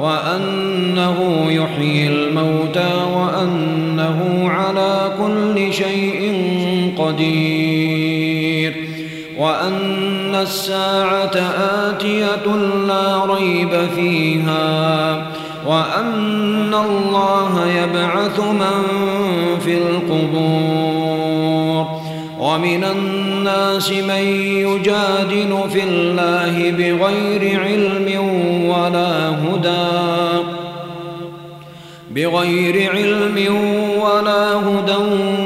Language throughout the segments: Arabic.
وأنه يحيي الموتى وأنه على كل شيء قدير وأن الساعة آتية لا ريب فيها وأن الله يبعث من في القبور ومن الناس من يجادل في الله بغير علم ولا هدى. بغير علم ولا هدى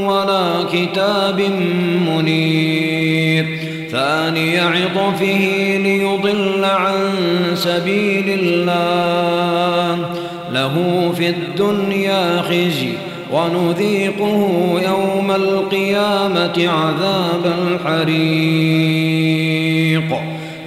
ولا كتاب منير. ثاني عطفه ليضل عن سبيل الله. له في الدنيا خزي ونذيقه يوم القيامة عذاب الحريق.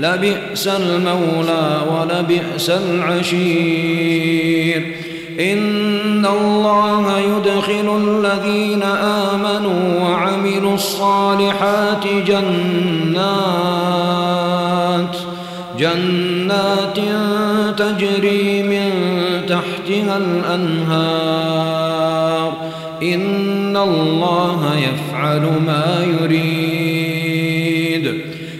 لبئس المولى ولبئس العشير. إن الله يدخل الذين آمنوا وعملوا الصالحات جنات جنات تجري من تحتها الأنهار. إن الله يفعل ما يريد.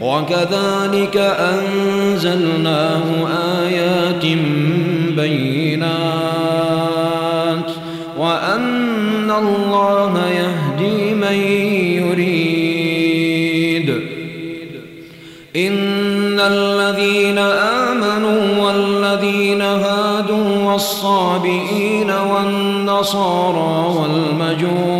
وكذلك أنزلناه آيات بينات وأن الله يهدي من يريد. إن الذين آمنوا والذين هادوا والصابئين والنصارى والمجوس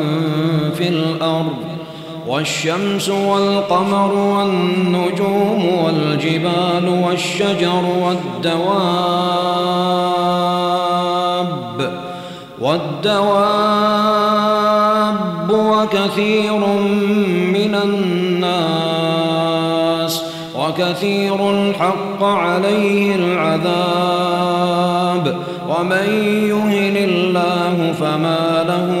الأرض والشمس والقمر والنجوم والجبال والشجر والدواب والدواب وكثير من الناس وكثير الحق عليه العذاب ومن يهن الله فما له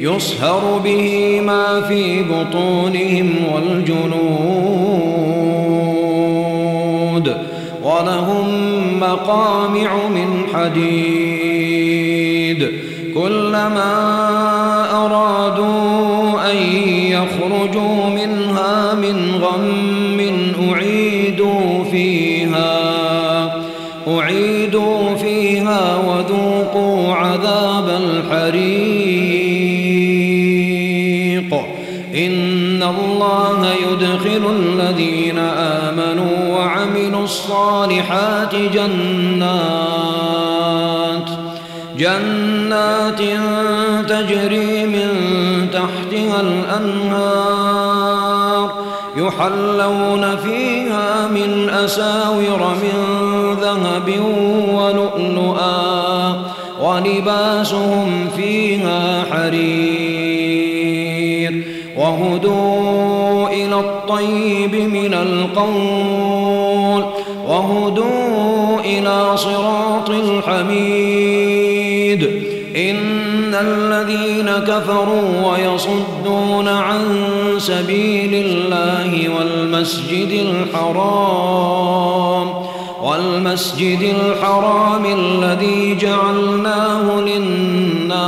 يصهر به ما في بطونهم والجنود ولهم مقامع من حديد كلما أرادوا أن يخرجوا منها من غم أعيدوا فيها أعيدوا فيها وذوقوا عذاب الحريق. الصالحات جنات جنات تجري من تحتها الأنهار يحلون فيها من أساور من ذهب ولؤلؤا ولباسهم فيها حرير وهدوا إلى الطيب من القول وهدوا إلى صراط الحميد. إن الذين كفروا ويصدون عن سبيل الله والمسجد الحرام والمسجد الحرام الذي جعلناه للناس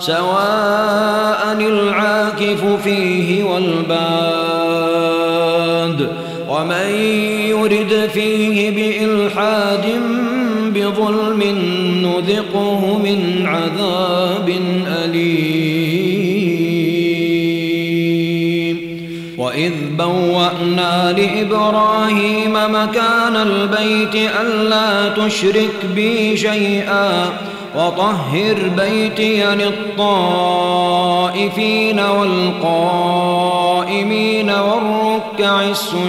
سواء فيه بإلحاد بظلم نذقه من عذاب أليم. وإذ بوأنا لإبراهيم مكان البيت ألا تشرك بي شيئا وطهر بيتي للطائفين والقائمين والركع السجود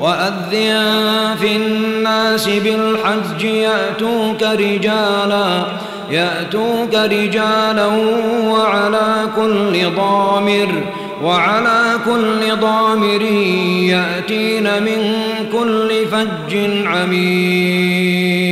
وأذن في الناس بالحج يأتوك رجالا يأتوك رجالا وعلى كل ضامر وعلى كل ضامر يأتين من كل فج عميق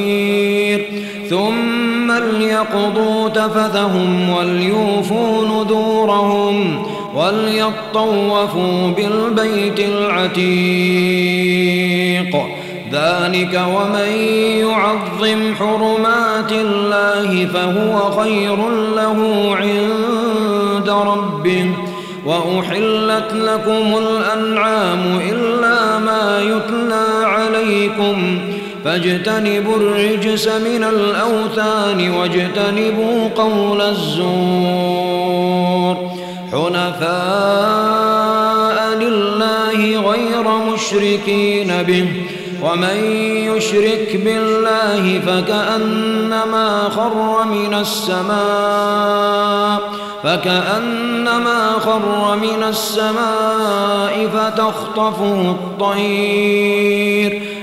ثم ليقضوا تفثهم وليوفوا نذورهم وليطوفوا بالبيت العتيق. ذلك ومن يعظم حرمات الله فهو خير له عند ربه. وأحلت لكم الأنعام إلا فاجتنبوا الرجس من الأوثان واجتنبوا قول الزور. حنفاء لله غير مشركين به ومن يشرك بالله فكأنما خر من السماء فكأنما خر من السماء فتخطفه الطير.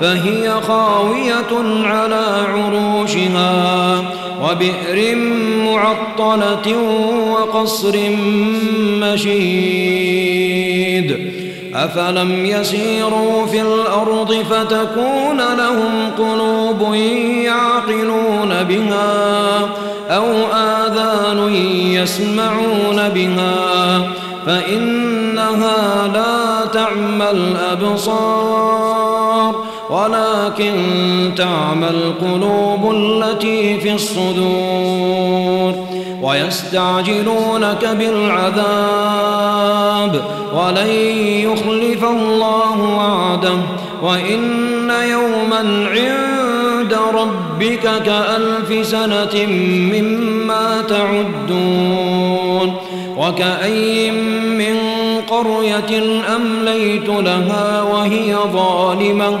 فهي خاوية على عروشها وبئر معطلة وقصر مشيد. أفلم يسيروا في الأرض فتكون لهم قلوب يعقلون بها أو آذان يسمعون بها فإنها لا تعمى الأبصار. ولكن تعمى القلوب التي في الصدور ويستعجلونك بالعذاب ولن يخلف الله وعده وإن يوما عند ربك كألف سنة مما تعدون وكأي من قرية أمليت لها وهي ظالمة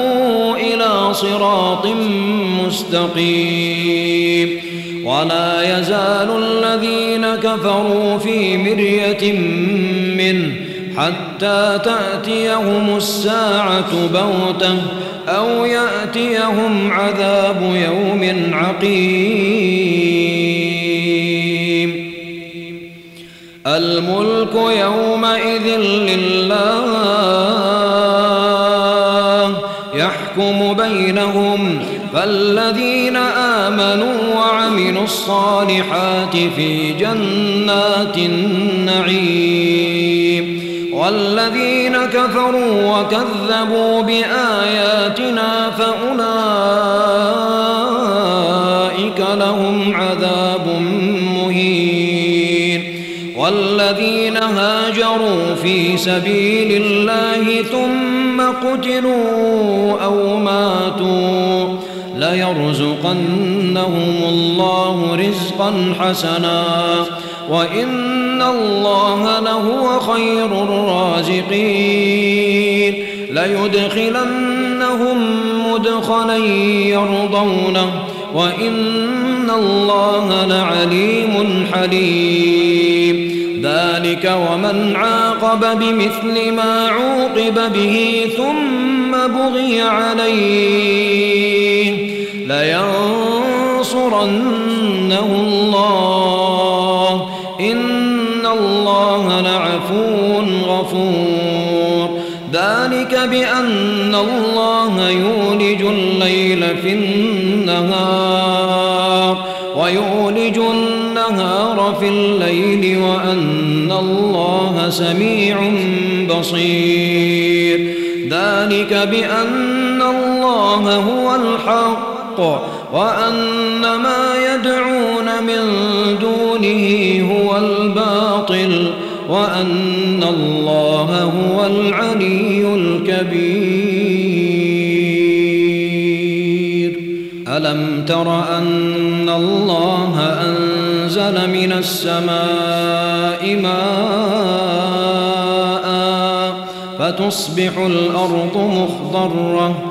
صراط مستقيم. ولا يزال الذين كفروا في مرية منه حتى تأتيهم الساعة بغتة أو يأتيهم عذاب يوم عقيم. الملك يومئذ لله يحكم بينهم فالذين آمنوا وعملوا الصالحات في جنات النعيم والذين كفروا وكذبوا بآياتنا فأولئك لهم عذاب مهين والذين هاجروا في سبيل الله ثم قتلوا ليرزقنهم الله رزقا حسنا وإن الله لهو خير الرازقين ليدخلنهم مدخلا يرضونه وإن الله لعليم حليم ذلك ومن عاقب بمثل ما عوقب به ثم بغي عليه لينصرنه الله إن الله لعفو غفور. ذلك بأن الله يولج الليل في النهار ويولج النهار في الليل وأن الله سميع بصير. ذلك بأن الله هو الحق وأن ما يدعون من دونه هو الباطل وأن الله هو العلي الكبير. ألم تر أن الله أنزل من السماء ماء فتصبح الأرض مخضرة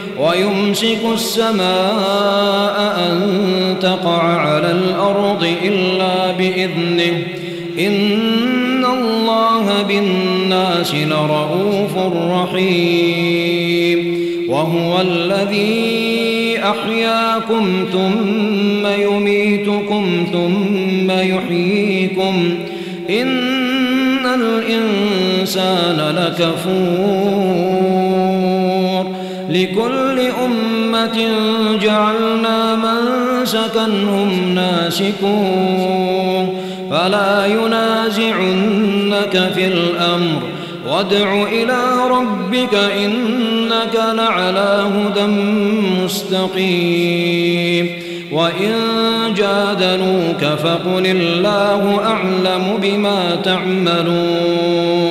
ويمسك السماء أن تقع على الأرض إلا بإذنه. إن الله بالناس لرؤوف رحيم. وهو الذي أحياكم ثم يميتكم ثم يحييكم. إن الإنسان لكفور لكل أمة جعلنا من سكنهم ناسكون. فلا ينازعنك في الأمر. وادع إلى ربك إنك لعلى هدى مستقيم. وإن جادلوك فقل الله أعلم بما تعملون.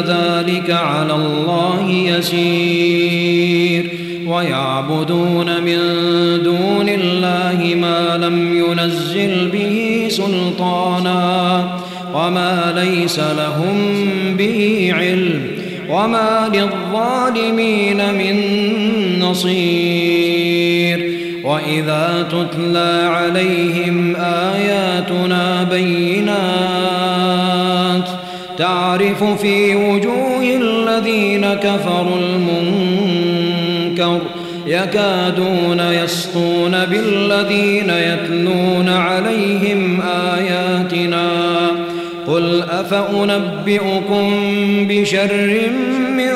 ذلك على الله يسير. ويعبدون من دون الله ما لم ينزل به سلطانا. وما ليس لهم به علم. وما للظالمين من نصير. وإذا تتلى عليهم آياتنا بينات تعرف في وجوه الذين كفروا المنكر يكادون يسطون بالذين يتلون عليهم آياتنا قل أفأنبئكم بشر من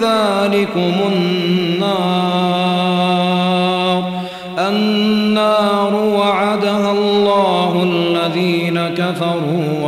ذلكم النار؟ النار وعدها الله الذين كفروا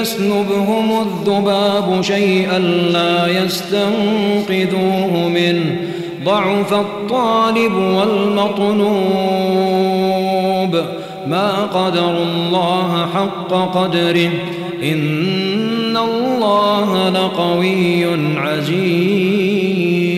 يسلبهم الذباب شيئا لا يستنقذوه منه. ضعف الطالب والمطلوب. ما قدر الله حق قدره. إن الله لقوي عزيز.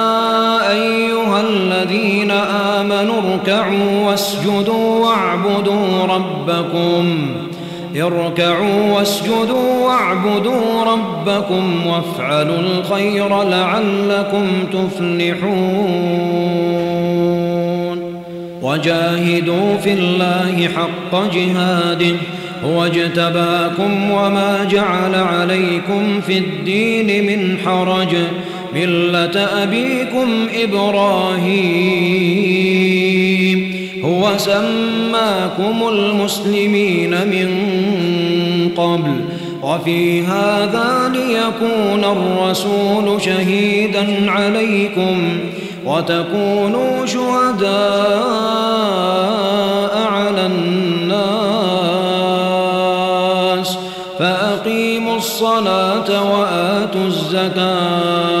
اركعوا واسجدوا واعبدوا ربكم. اركعوا واسجدوا واعبدوا ربكم وافعلوا الخير لعلكم تفلحون. وجاهدوا في الله حق جهاده. هو اجتباكم وما جعل عليكم في الدين من حرج. ملة أبيكم إبراهيم هو سماكم المسلمين من قبل وفي هذا ليكون الرسول شهيدا عليكم وتكونوا شهداء على الناس فأقيموا الصلاة وآتوا الزكاة